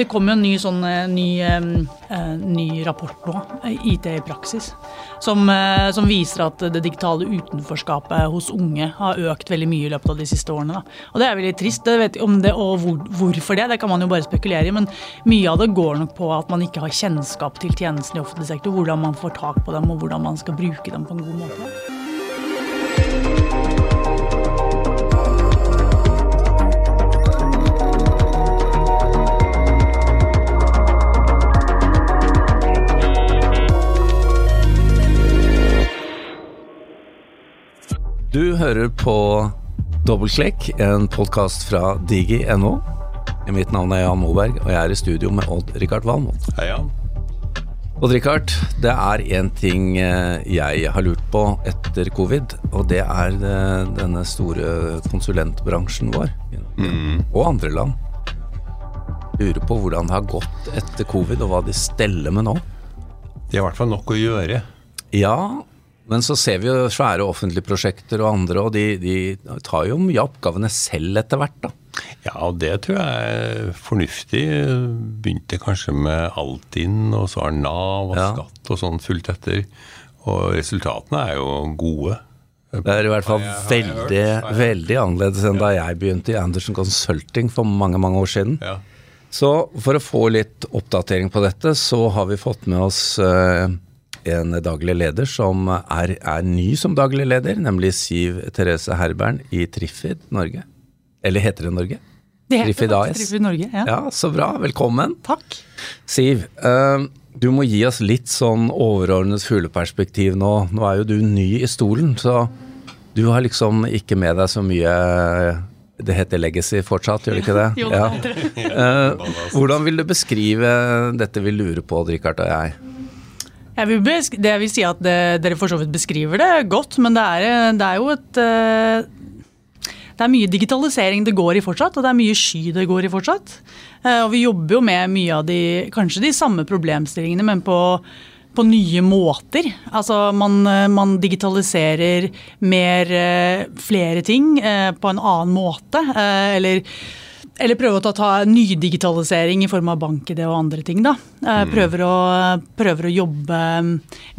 det kom jo en ny, sånn, eh, ny, uh, ny rapport nå, eh, IT i praksis, som, uh, som viser at det digitale utenforskapet hos unge har økt veldig mye i løpet av de siste årene. Da. Og det er veldig trist. Det vet, om det, og hvor, hvorfor det, det kan man jo bare spekulere i. Men mye av det går nok på at man ikke har kjennskap til tjenestene i offentlig sektor, hvordan man får tak på dem og hvordan man skal bruke dem på en god måte. Du hører på Dobbeltklikk, en podkast fra digi.no. Mitt navn er Jan Moberg, og jeg er i studio med Odd-Rikard Valmot. Hei, Jan. Odd-Rikard, det er én ting eh, jeg har lurt på etter covid, og det er eh, denne store konsulentbransjen vår. Og andre land. Lurer på hvordan det har gått etter covid, og hva de steller med nå. Det er i hvert fall nok å gjøre. Ja, men så ser vi jo svære offentlige prosjekter og andre, og de, de tar jo mye av oppgavene selv etter hvert, da. Ja, og det tror jeg er fornuftig. Begynte kanskje med Altinn, og så har Nav og Ja. skatt og sånn fulgt etter. Og resultatene er jo gode. Det er i hvert fall veldig, veldig annerledes enn da jeg begynte i Anderson Consulting for mange, mange år siden. Ja. Så for å få litt oppdatering på dette, så har vi fått med oss eh, en daglig leder som er, er ny som daglig leder, nemlig Siv Therese Herbern i Trifid Norge. Eller heter det Norge? Det heter Trifid AS. Trifid Norge. Ja. Ja, så bra. Velkommen. Takk. Siv, eh, du må gi oss litt sånn overordnet fugleperspektiv nå. Nå er jo du ny i stolen, så du har liksom ikke med deg så mye Det heter legacy fortsatt, gjør det ikke det? Jo, det ja. Eh, hvordan vil du beskrive dette vi lurer på, Richard og jeg? Jeg vil det vil si at det, dere for så vidt beskriver det godt, men det er, det er jo et eh, Det er mye digitalisering det går i fortsatt, og det er mye sky det går i fortsatt. Eh, Og vi jobber jo med mye av de kanskje de samme problemstillingene, men på, på nye måter. Altså man, eh, man digitaliserer mer eh, flere ting eh, på en annen måte. eh, Eller eller prøve å ta, ta nydigitalisering i form av bank-ID og andre ting. da. Eh, Prøver, å, prøver å jobbe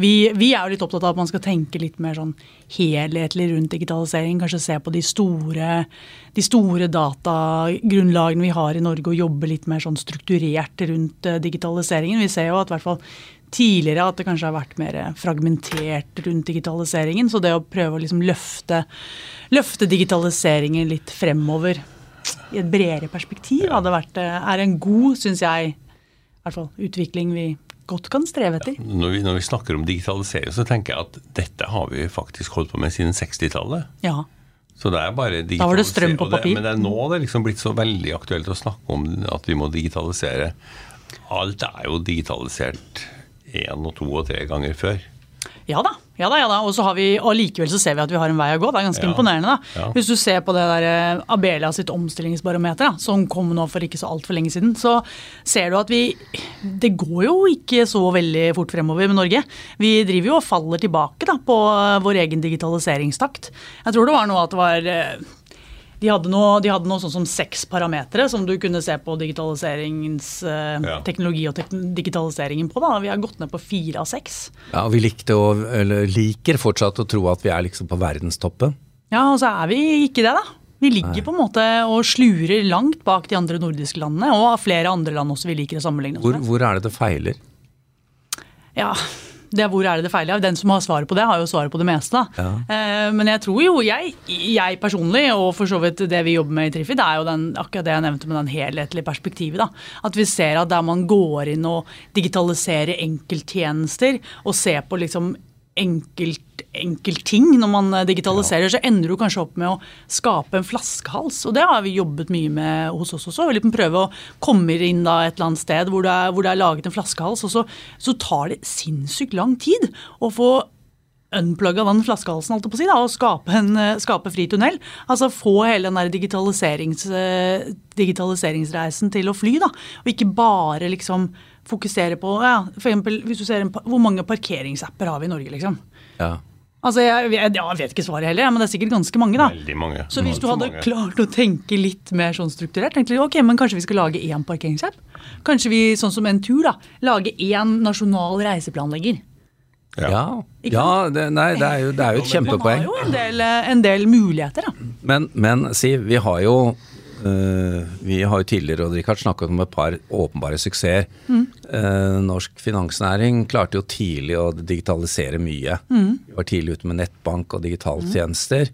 vi, vi er jo litt opptatt av at man skal tenke litt mer sånn helhetlig rundt digitalisering. Kanskje se på de store, de store datagrunnlagene vi har i Norge og jobbe litt mer sånn strukturert rundt eh, digitaliseringen. Vi ser jo at i hvert fall tidligere at det kanskje har vært mer fragmentert rundt digitaliseringen. Så det å prøve å liksom løfte, løfte digitaliseringen litt fremover i et bredere perspektiv hadde vært, eh, er en god, syns jeg, i hvert fall, utvikling vi godt kan streve etter. Når, vi, når vi snakker om digitalisering, så tenker jeg at dette har vi faktisk holdt på med siden 60-tallet. Ja. Så det er bare Da var det strøm på papir. det-. Men det er nå det er liksom blitt så veldig aktuelt å snakke om at vi må digitalisere. Alt er jo digitalisert én og to og tre ganger før. Ja da. ja da, ja da. Og så har vi, og likevel så ser vi at vi har en vei å gå. Det er ganske Ja. imponerende. da. Hvis du ser på det der eh, Abelia sitt omstillingsbarometer, da, som kom nå for ikke så altfor lenge siden, så ser du at vi Det går jo ikke så veldig fort fremover med Norge. Vi driver jo og faller tilbake da, på eh, vår egen digitaliseringstakt. Jeg tror det var noe at det var eh, de hadde, noe, de hadde noe sånn som seks parametere som du kunne se på digitaliseringens eh, Ja. teknologi og tek digitaliseringen på. da. Vi har gått ned på fire av seks. Ja, og Vi likte å, eller liker fortsatt å tro at vi er liksom på verdenstoppen. Ja, og så er vi ikke det, da. Vi ligger på en måte og slurer langt bak de andre nordiske landene, og flere andre land også vi liker å sammenligne oss Hvor, hvor er det det feiler? Ja, det er hvor er det det feiler? Den som har svaret på det, har jo svaret på det meste. Ja. Eh, men jeg tror jo, jeg, jeg personlig, og for så vidt det vi jobber med i Trifid, det er jo den, akkurat det jeg nevnte med den helhetlige perspektivet. da. At vi ser at der man går inn og digitaliserer enkelttjenester, og ser på liksom enkelt, ting, når man digitaliserer, digitaliserer, så ender du kanskje opp med å skape en flaskehals. Og det har vi jobbet mye med hos oss også. Vi liksom prøve å komme inn da et eller annet sted hvor det er, hvor det er laget en flaskehals, og så, så tar det sinnssykt lang tid å få unplugga den flaskehalsen holdt på å si, da, og skape, en, eh, skape fri tunnel. Altså få hele den der digitaliserings, eh, digitaliseringsreisen til å fly. da, Og ikke bare liksom fokusere på ja, for eksempel, hvis du ser en, Hvor mange parkeringsapper har vi i Norge, liksom? Ja. Altså, jeg, jeg, jeg vet ikke svaret heller, men det er sikkert ganske mange. da. Veldig mange. Så hvis du hadde mange. klart å tenke litt mer sånn strukturert, tenkte du ok, men kanskje vi skal lage én parkeringsapp? Kanskje vi, sånn som en tur, da, lage én nasjonal reiseplanlegger? Ja, ja det, nei, det er jo, det er jo et Man har jo en del, eh, en del muligheter, da. Men, men Siv, vi har jo øh, Vi har jo tidligere Odd Rikard, snakket om et par åpenbare suksesser. Eh, norsk finansnæring klarte jo tidlig å digitalisere mye. Vi var tidlig ute med nettbank og digitale tjenester.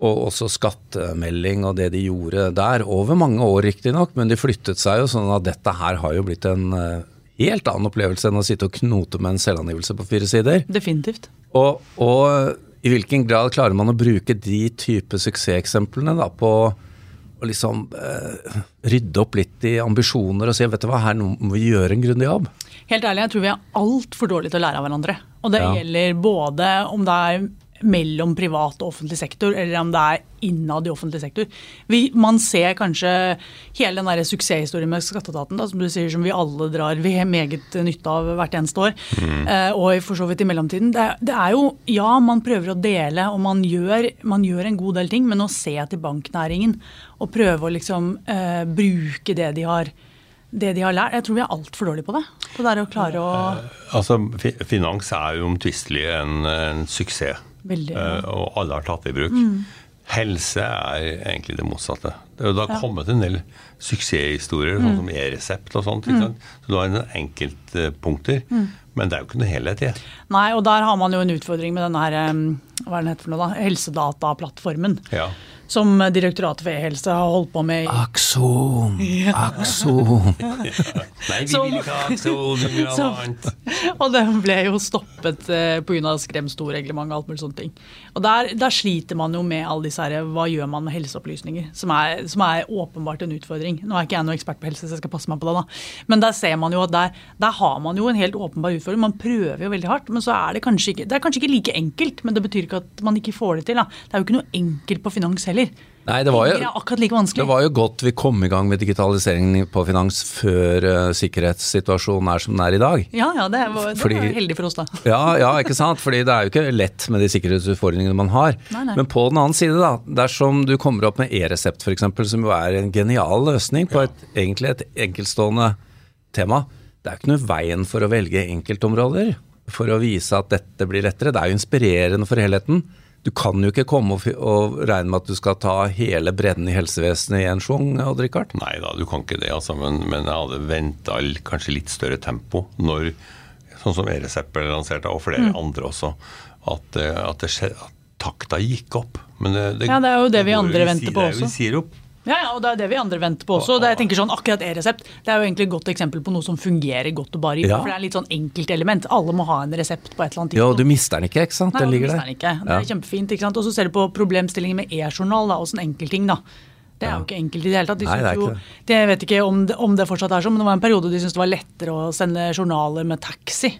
Og også skattemelding og det de gjorde der, over mange år riktignok, men de flyttet seg jo sånn at dette her har jo blitt en eh, helt annen opplevelse enn å sitte og knote med en selvangivelse på fire sider. Definitivt. Og, og i hvilken grad klarer man å bruke de type suksesseksemplene da, på å liksom eh, rydde opp litt i ambisjoner og si vet du hva, her nå må vi gjøre en grundig jobb? Helt ærlig, jeg tror vi er altfor dårlige til å lære av hverandre. Og det Ja. gjelder både om det er mellom privat og offentlig sektor, eller om det er innad i offentlig sektor. Vi, man ser kanskje hele den der suksesshistorien med skatteetaten, da, som du sier, som vi alle drar vi har meget nytte av hvert eneste år, mm. og for så vidt i mellomtiden. Det, det er jo, ja, man prøver å dele, og man gjør, man gjør en god del ting, men å se til banknæringen og prøve å liksom eh, bruke det de har det de har lært. Jeg tror vi er altfor dårlige på det. På det å klare å Altså, Finans er jo omtvistelig en, en suksess, Veldig, ja. eh, og alle har tatt det i bruk. Helse er egentlig det motsatte. Det har ja. kommet en del suksesshistorier, sånn som e-resept og sånt. sant? Så du har en enkeltpunkter, men det er jo ikke noe helhet i det. Nei, og der har man jo en utfordring med denne her, hva er den heter for noe da, helsedataplattformen. Ja. Som Direktoratet for e-helse har holdt på med Akson! Akson, akson. Nei, vi vil ikke ha aksjon, vi vil ha noe annet. Og den ble jo stoppet eh, pga. skremstorreglement og alt mulig sånne ting. Og der, der sliter man jo med alle disse her, hva gjør man med helseopplysninger, som er, som er åpenbart en utfordring. Nå er ikke jeg noen ekspert på helse, så jeg skal passe meg på det, da. Men der ser man jo at der, der har man jo en helt åpenbar utfordring. Man prøver jo veldig hardt, men så er det kanskje ikke Det er kanskje ikke like enkelt, men det betyr ikke at man ikke får det til. Da. Det er jo ikke noe enkelt på finans heller. Nei, det var jo like det var jo godt vi kom i gang med digitaliseringen på finans før uh, sikkerhetssituasjonen er som den er i dag. Ja, ja, det var, det Fordi- var heldig for oss, da. Ja, ja, ikke sant? Fordi det er jo ikke lett med de sikkerhetsutfordringene man har. Nei, nei. Men på den annen side, da, dersom du kommer opp med e-resept f.eks., som jo er en genial løsning på et, egentlig et enkeltstående tema, det er jo ikke noe veien for å velge enkeltområder for å vise at dette blir lettere. Det er jo inspirerende for helheten. Du kan jo ikke komme og, og regne med at du skal ta hele bredden i helsevesenet i en schwung, Odd-Rikard. Nei da, du kan ikke det, altså, men, men jeg hadde venta kanskje litt større tempo når sånn som E-resept ble lansert, og flere andre også, at, eh, at, det skje, at takta gikk opp. Men det, det, Ja, det er jo det vi andre venter på Det er jo også. vi sier opp. Ja, ja, og det er det vi andre venter på også. Det, jeg tenker sånn, akkurat E-resept det er jo egentlig et godt eksempel på noe som fungerer godt og bare. Ja. For det er litt sånn enkeltelement. Alle må ha en resept på et eller annet Ja, og du mister den ikke, ikke sant? Nei, Den og du ligger mister der. den ikke. Det Ja. er kjempefint. ikke sant? Og så ser du på problemstillingen med e-journal, da, og sånn enkeltting. da. Det er jo ikke enkelt i det hele tatt. De Nei, det er jo, det. Jeg vet ikke om det, om det fortsatt er sånn, men det var en periode de syntes det var lettere å sende journaler med taxi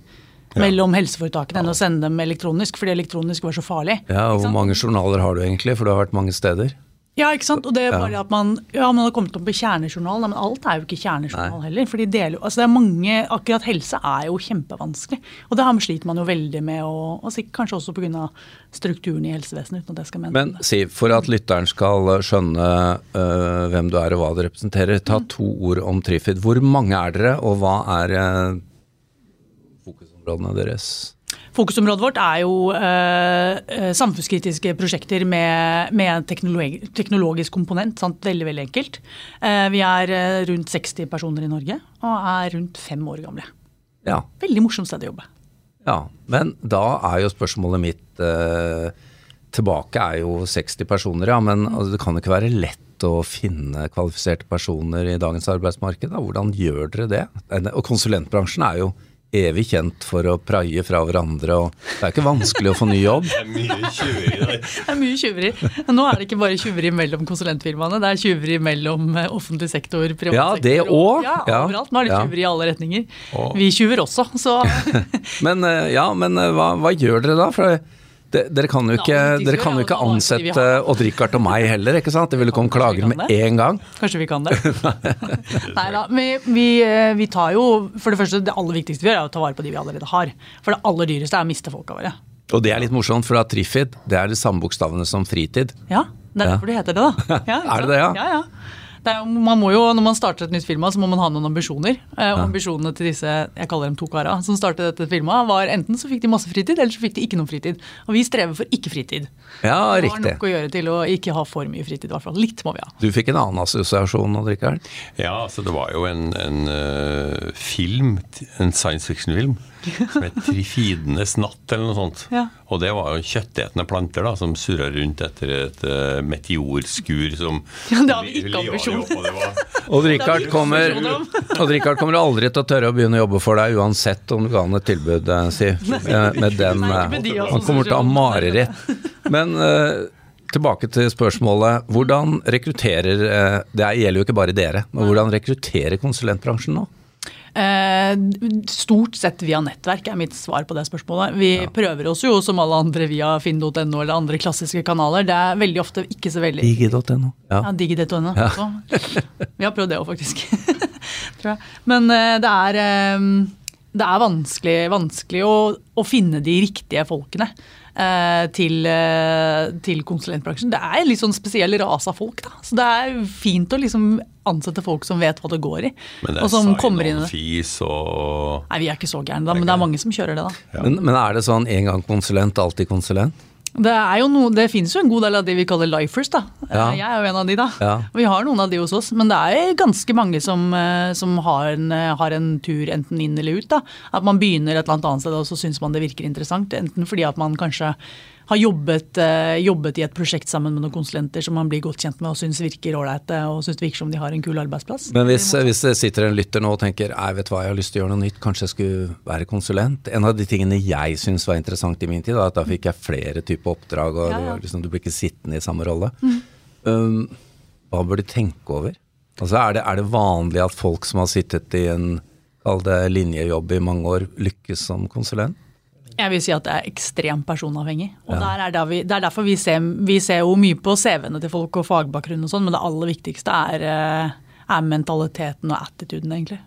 mellom helseforetakene enn å sende dem elektronisk, fordi elektronisk var så farlig. Ja, og Hvor mange journaler har du egentlig, for du har vært mange steder? Ja, ikke sant? Og det er bare at man, ja, man har kommet opp i kjernejournal, men alt er jo ikke kjernejournal heller. for de deler, altså det er mange, Akkurat helse er jo kjempevanskelig. Og det her sliter man jo veldig med, og, og sikkert kanskje også pga. strukturen i helsevesenet. uten at jeg skal mene Men Siv, for at lytteren skal skjønne uh, hvem du er og hva du representerer, ta to ord om Trifid. Hvor mange er dere, og hva er uh, fokusområdene deres? Fokusområdet vårt er jo eh, eh, samfunnskritiske prosjekter med, med en teknologi, teknologisk komponent. Sant? Veldig veldig enkelt. Eh, vi er eh, rundt 60 personer i Norge og er rundt fem år gamle. Ja, Veldig morsomt sted å jobbe. ja. Men da er jo spørsmålet mitt eh, Tilbake er jo 60 personer, ja. Men altså, det kan jo ikke være lett å finne kvalifiserte personer i dagens arbeidsmarked. Da. Hvordan gjør dere det? Og konsulentbransjen er jo evig kjent for å praie fra hverandre, og det er ikke vanskelig å få ny jobb. Det er mye tjuveri der. Det er mye tjuveri. Nå er det ikke bare tjuveri mellom konsulentfirmaene, det er tjuveri mellom eh, offentlig sektor, privat Ja, sektor. det og-. Ja, Ja, overalt. Nå er det ja. tjuveri i alle retninger. Og- Vi tjuver også, så Men øh, ja, men øh, hva, hva gjør dere da? For dere kan jo ikke, Ja, dere kan jo ikke ansette har. Odd-Rikard og meg heller, ikke sant? Det ville komme klager med en gang. kanskje vi kan det. Nei da. Vi, vi, eh, vi tar jo For det første, det aller viktigste vi gjør, er å ta vare på de vi allerede har. For det aller dyreste er å miste folka våre. Og det er litt morsomt, for at Trifid det er de samme bokstavene som fritid. Ja, det er Ja. derfor det heter det, da. Ja, Er det det, ja? ja, ja. Det er, man må jo, når man starter et nytt firma, så må man ha noen ambisjoner. Eh, og ambisjonene til disse jeg kaller dem to kara, som startet dette firmaet, var enten så fikk de masse fritid, eller så fikk de ikke noe fritid. Og vi strever for ikke fritid. Ja, riktig. Vi har nok å gjøre til å ikke ha for mye fritid, i hvert fall. Litt må vi ha. Du fikk en annen assosiasjon nå, Rikard. Ja, altså det var jo en, en uh, film, en science fiction-film, som het 'Trifidenes natt', eller noe sånt. Ja. Og det var jo kjøttetende planter da, som surra rundt etter et uh, meteorskur som Ja, det har vi ikke ambisjon. Odd Rikard er kommer, kommer aldri til å tørre å begynne å jobbe for deg, uansett om du ga han et tilbud, eh, Siv. Eh, Med den, de han kommer til å ha mareritt. Men uh, tilbake til spørsmålet. Hvordan rekrutterer Det gjelder jo ikke bare dere, men hvordan rekrutterer konsulentbransjen nå? Eh, stort sett via nettverk er mitt svar på det spørsmålet. Vi prøver oss jo som alle andre via finn.no eller andre klassiske kanaler. Det er veldig ofte ikke så veldig Digi.no. Ja, Ja. Digi.no Ja. Vi har prøvd det òg, faktisk. Tror jeg. Men eh, det er, eh, det er vanskelig, vanskelig å, å finne de riktige folkene. Eh, Til, eh, til konsulentbransjen. Det er en litt sånn spesiell rase av folk. Da. Så det er fint å liksom ansette folk som vet hva det går i. Men det og er som kommer inn i det. og Nei, vi er ikke så gærne, da, men det er mange som kjører det. da. Men, men er det sånn en gang konsulent, alltid konsulent? Det, er jo noe, det finnes jo en god del av de vi kaller lifers. da. Ja. Jeg er jo en av de, da. Ja. Vi har noen av de hos oss, men det er ganske mange som, eh, som har, en, eh, har en tur enten inn eller ut. da. At man begynner et eller annet sted og så syns man det virker interessant. Enten fordi at man kanskje har jobbet, eh, jobbet i et prosjekt sammen med noen konsulenter som man blir godt kjent med og syns virker ålreite og syns det virker som de har en kul arbeidsplass. Men hvis, hvis det sitter en lytter nå og tenker jeg vet hva, jeg har lyst til å gjøre noe nytt, kanskje jeg skulle være konsulent. En av de tingene jeg syns var interessant i min tid, var at da fikk jeg flere typer oppdrag, og Ja, ja. liksom, du blir ikke sittende i samme rolle. Um, hva bør du tenke over? Altså, er, det, er det vanlig at folk som har sittet i en kall det linjejobb i mange år, lykkes som konsulent? Jeg vil si at det er ekstremt personavhengig. og der er der vi, Det er derfor vi ser, vi ser jo mye på CV-ene til folk og fagbakgrunn og sånn, men det aller viktigste er, eh, er mentaliteten og attituden, egentlig.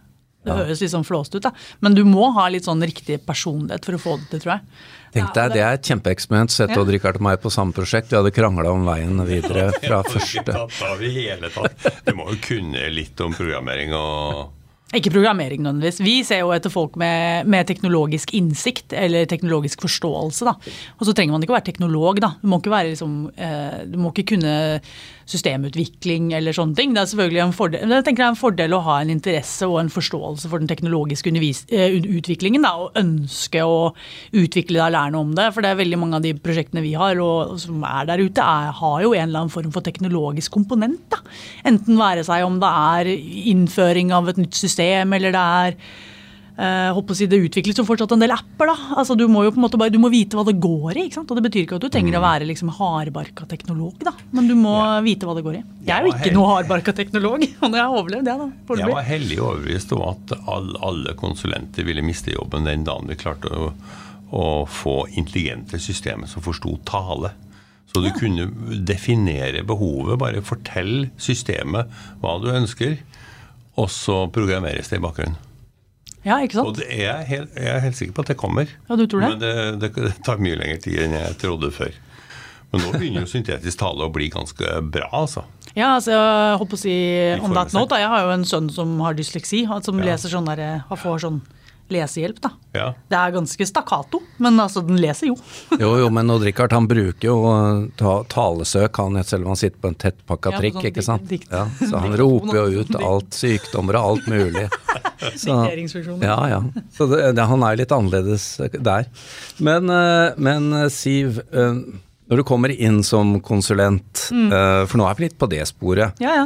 Det høres litt sånn flåst ut, da. Men du må ha litt sånn riktig personlighet for å få det til, tror jeg. Tenk deg, Det er et kjempeeksperiment. Sette Ja. Odd Rikard og meg på samme prosjekt. Vi hadde krangla om veien videre fra Ikke første tatt av i hele tatt. Du må jo kunne litt om programmering og Ikke programmering nødvendigvis. Vi ser jo etter folk med, med teknologisk innsikt eller teknologisk forståelse. Og så trenger man ikke å være teknolog. da. Du må ikke, være liksom, eh, du må ikke kunne systemutvikling eller sånne ting. Det er selvfølgelig en fordel, jeg tenker det er en fordel å ha en interesse og en forståelse for den teknologiske eh, utviklingen. da, Og ønske å utvikle deg og lære noe om det. For det er veldig mange av de prosjektene vi har og, og som er der ute, er, har jo en eller annen form for teknologisk komponent. da. Enten være seg om det er innføring av et nytt system, eller det er Uh, si, Det utvikles jo fortsatt en del apper. da. Altså, Du må jo på en måte bare, du må vite hva det går i. ikke sant? Og Det betyr ikke at du trenger å være liksom hardbarka teknolog, da. men du må vite hva det går i. Jeg er jo ikke noe hardbarka teknolog, og jeg har overlevd det. da, Jeg var hellig overbevist om at all, alle konsulenter ville miste jobben den dagen vi klarte å, å få intelligente systemer som forsto tale. Så du kunne definere behovet. Bare fortell systemet hva du ønsker, og så programmeres det i bakgrunnen. Ja, ikke Og sant? det er jeg, helt, jeg er helt sikker på at det kommer. Ja, du tror det? Men det, det, det tar mye lengre tid enn jeg trodde før. Men nå begynner jo syntetisk tale å bli ganske bra, altså. Ja, altså, jeg håper å si on former that note, da, Jeg har jo en sønn som har dysleksi, som Ja. leser sånn der, han får sånn lesehjelp. da. Ja. Det er ganske stakkato, men altså, den leser jo. Jo, jo, men Odd Rikard han bruker jo ta, talesøk, han selv om han sitter på en tettpakka Ja, trikk, sånn ikke sant. dikt- Ja, så han roper jo ut alt sykdommer og alt mulig. Så, ja, ja. Så det, det, han er litt annerledes der. Men, uh, men uh, Siv, uh, når du kommer inn som konsulent, Mm. for nå er vi litt på det sporet, Ja, ja.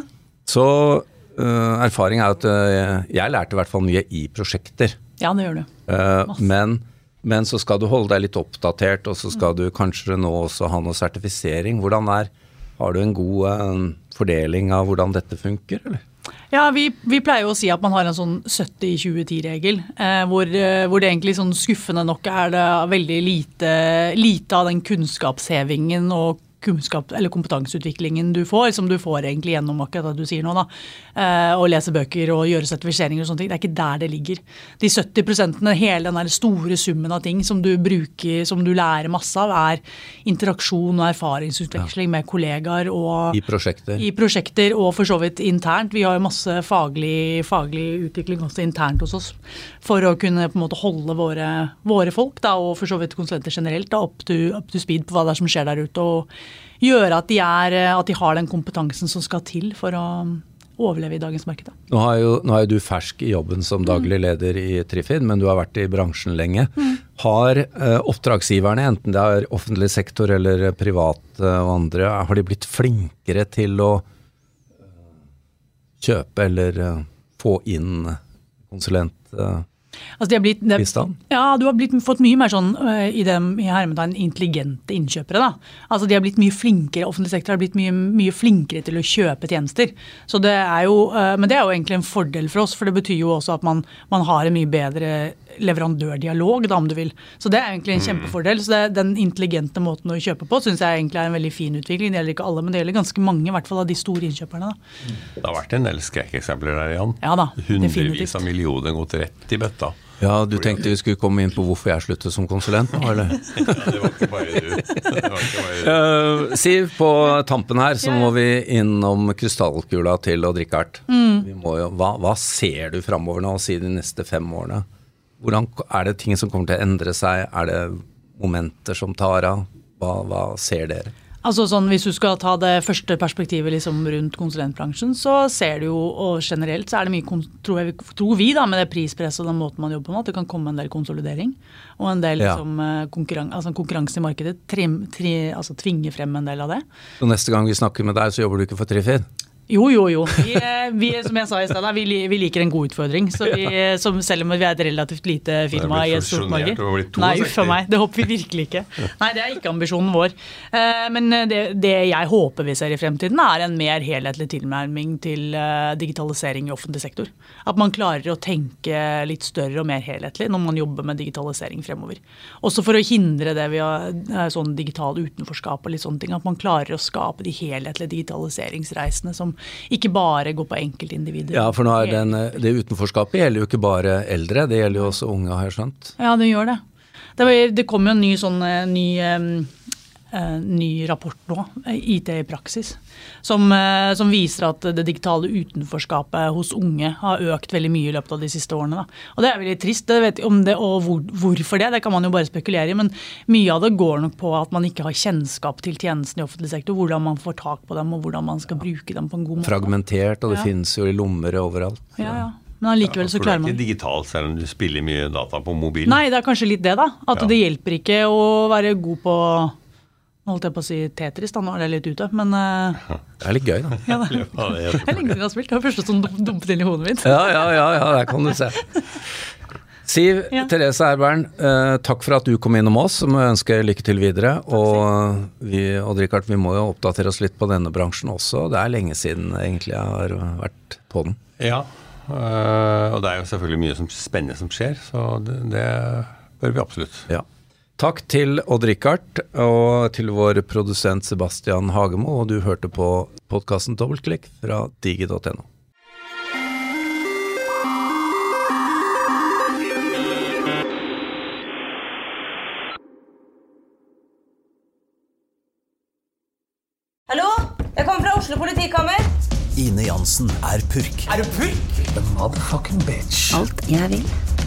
så uh, erfaring er at jeg lærte i hvert fall mye i prosjekter. Ja, det gjør du. Eh, men, men så skal du holde deg litt oppdatert, og så skal du kanskje nå også ha noe sertifisering. Hvordan er Har du en god eh, fordeling av hvordan dette funker, eller? Ja, vi, vi pleier jo å si at man har en sånn 70-20-10-regel, eh, hvor, eh, hvor det egentlig sånn skuffende nok er det veldig lite, lite av den kunnskapshevingen og kunnskap, eller kompetanseutviklingen du får, som du får egentlig gjennom akkurat det du sier nå. da, eh, Å lese bøker og gjøre sertifiseringer og sånne ting. Det er ikke der det ligger. De 70 hele den der store summen av ting som du bruker, som du lærer masse av, er interaksjon og erfaringsutveksling med kollegaer. og I prosjekter. I prosjekter og for så vidt internt. Vi har jo masse faglig, faglig utvikling også internt hos oss for å kunne på en måte holde våre, våre folk, da, og for så vidt konsulenter generelt, da, up, to, up to speed på hva det er som skjer der ute. Og gjøre at de, er, at de har den kompetansen som skal til for å overleve i dagens marked. Nå, jo, nå, er jo du fersk i jobben som daglig leder i Trifid, men du har vært i bransjen lenge. Mm. Har eh, oppdragsgiverne, enten det er offentlig sektor eller private og andre, har de blitt flinkere til å kjøpe eller få inn konsulent? Uh, Altså de blitt, det, ja, du har blitt, fått mye mer sånn uh, i dem i hermetegn intelligente innkjøpere. da. Altså De har blitt mye flinkere, offentlig sektor har blitt mye, mye flinkere til å kjøpe tjenester. Så det er jo, uh, Men det er jo egentlig en fordel for oss, for det betyr jo også at man, man har en mye bedre leverandørdialog, da om du vil. Så det er egentlig en mm. kjempefordel. Så det, den intelligente måten å kjøpe på syns jeg egentlig er en veldig fin utvikling. Det gjelder ikke alle, men det gjelder ganske mange, i hvert fall av de store innkjøperne. da. Det har vært en del skrekkeksempler der, Jan. Ja da, Hundrevis av millioner gått rett i bøtta. Ja, Du tenkte vi skulle komme inn på hvorfor jeg sluttet som konsulent nå, eller? ja, det var ikke bare du. Ikke bare du. Uh, Siv, på tampen her så må vi innom krystallkula til Odd Rikard. Mm. Hva, hva, ser du framover nå, si de neste fem årene? Hvordan, er det ting som kommer til å endre seg? Er det momenter som tar av? Hva, hva ser dere? Altså sånn, Hvis du skal ta det første perspektivet liksom rundt konsulentbransjen, så ser du jo, og generelt så er det mye, tror, jeg, tror vi da, med det prispresset og den måten man jobber på nå, at det kan komme en del konsolidering. Og en del liksom, eh, konkurran altså, konkurranse i markedet trim, tri, altså, tvinger frem en del av det. Så neste gang vi snakker med deg, så jobber du ikke for Trifid? Jo, jo, jo. Vi, eh, vi, som jeg sa i sted, vi, vi, liker en god utfordring. Så vi, som, selv om vi er et relativt lite firma i et stort marked. Nei, uff a meg. Det håper vi virkelig ikke. Nei, det er ikke ambisjonen vår. Eh, men det, det, jeg håper vi ser i fremtiden, er en mer helhetlig tilnærming til eh, digitalisering i offentlig sektor. At man klarer å tenke litt større og mer helhetlig når man jobber med digitalisering fremover. Også for å hindre det vi har sånn digital utenforskap og litt sånne ting. At man klarer å skape de helhetlige digitaliseringsreisene som ikke bare går på enkeltindivider. Ja, for nå er den, det utenforskapet gjelder jo ikke bare eldre, det gjelder jo også unge, har jeg skjønt? Ja, det gjør det. Det, var, det kom jo en ny sånn eh, ny uh, ny rapport nå, IT i praksis, som, uh, som, viser at det digitale utenforskapet hos unge har økt veldig mye i løpet av de siste årene. Da. Og Det er veldig trist, det vet om det, og hvor, hvorfor det, det kan man jo bare spekulere i. Men mye av det går nok på at man ikke har kjennskap til tjenestene i offentlig sektor. Hvordan man får tak på dem, og hvordan man skal bruke dem på en god måte. Fragmentert, og det ja. finnes jo i lommer overalt. Ja, ja. Men allikevel så klarer man Det er ikke digitalt selv om du spiller mye data på mobilen? Nei, det er kanskje litt det, da. At ja. det hjelper ikke å være god på holdt jeg på å si Tetris, da, nå er det litt ute, men uh, Det er litt gøy, da. Ja, det, det er lenge siden jeg har spilt. Det var første som dumpet inn i hodet mitt. Ja, ja, ja, ja, der kan du se. Siv ja. Therese Erbern, uh, takk for at du kom innom oss. Vi ønsker lykke til videre. Og vi, Odd Rikard, vi må jo oppdatere oss litt på denne bransjen også. Det er lenge siden egentlig jeg har vært på den. Ja, uh, og det er jo selvfølgelig mye som, spennende som skjer, så det, det bør vi absolutt. Ja. Takk til Odd-Rikard og til vår produsent Sebastian Hagemo, og du hørte på podkasten Dobbeltklikk fra digi.no. Hallo? Jeg kommer fra Oslo politikammer. Ine Jansen er purk. Er du purk? The motherfucking bitch. Alt jeg vil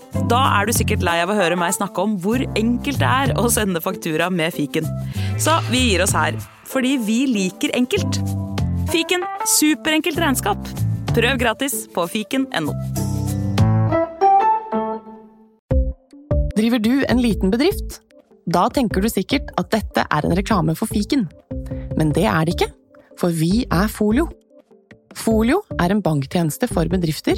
Da er du sikkert lei av å høre meg snakke om hvor enkelt det er å sende faktura med fiken. Så vi gir oss her, fordi vi liker enkelt. Fiken superenkelt regnskap. Prøv gratis på fiken.no. Driver du en liten bedrift? Da tenker du sikkert at dette er en reklame for fiken. Men det er det ikke. for vi er Folio. Folio er en banktjeneste for bedrifter,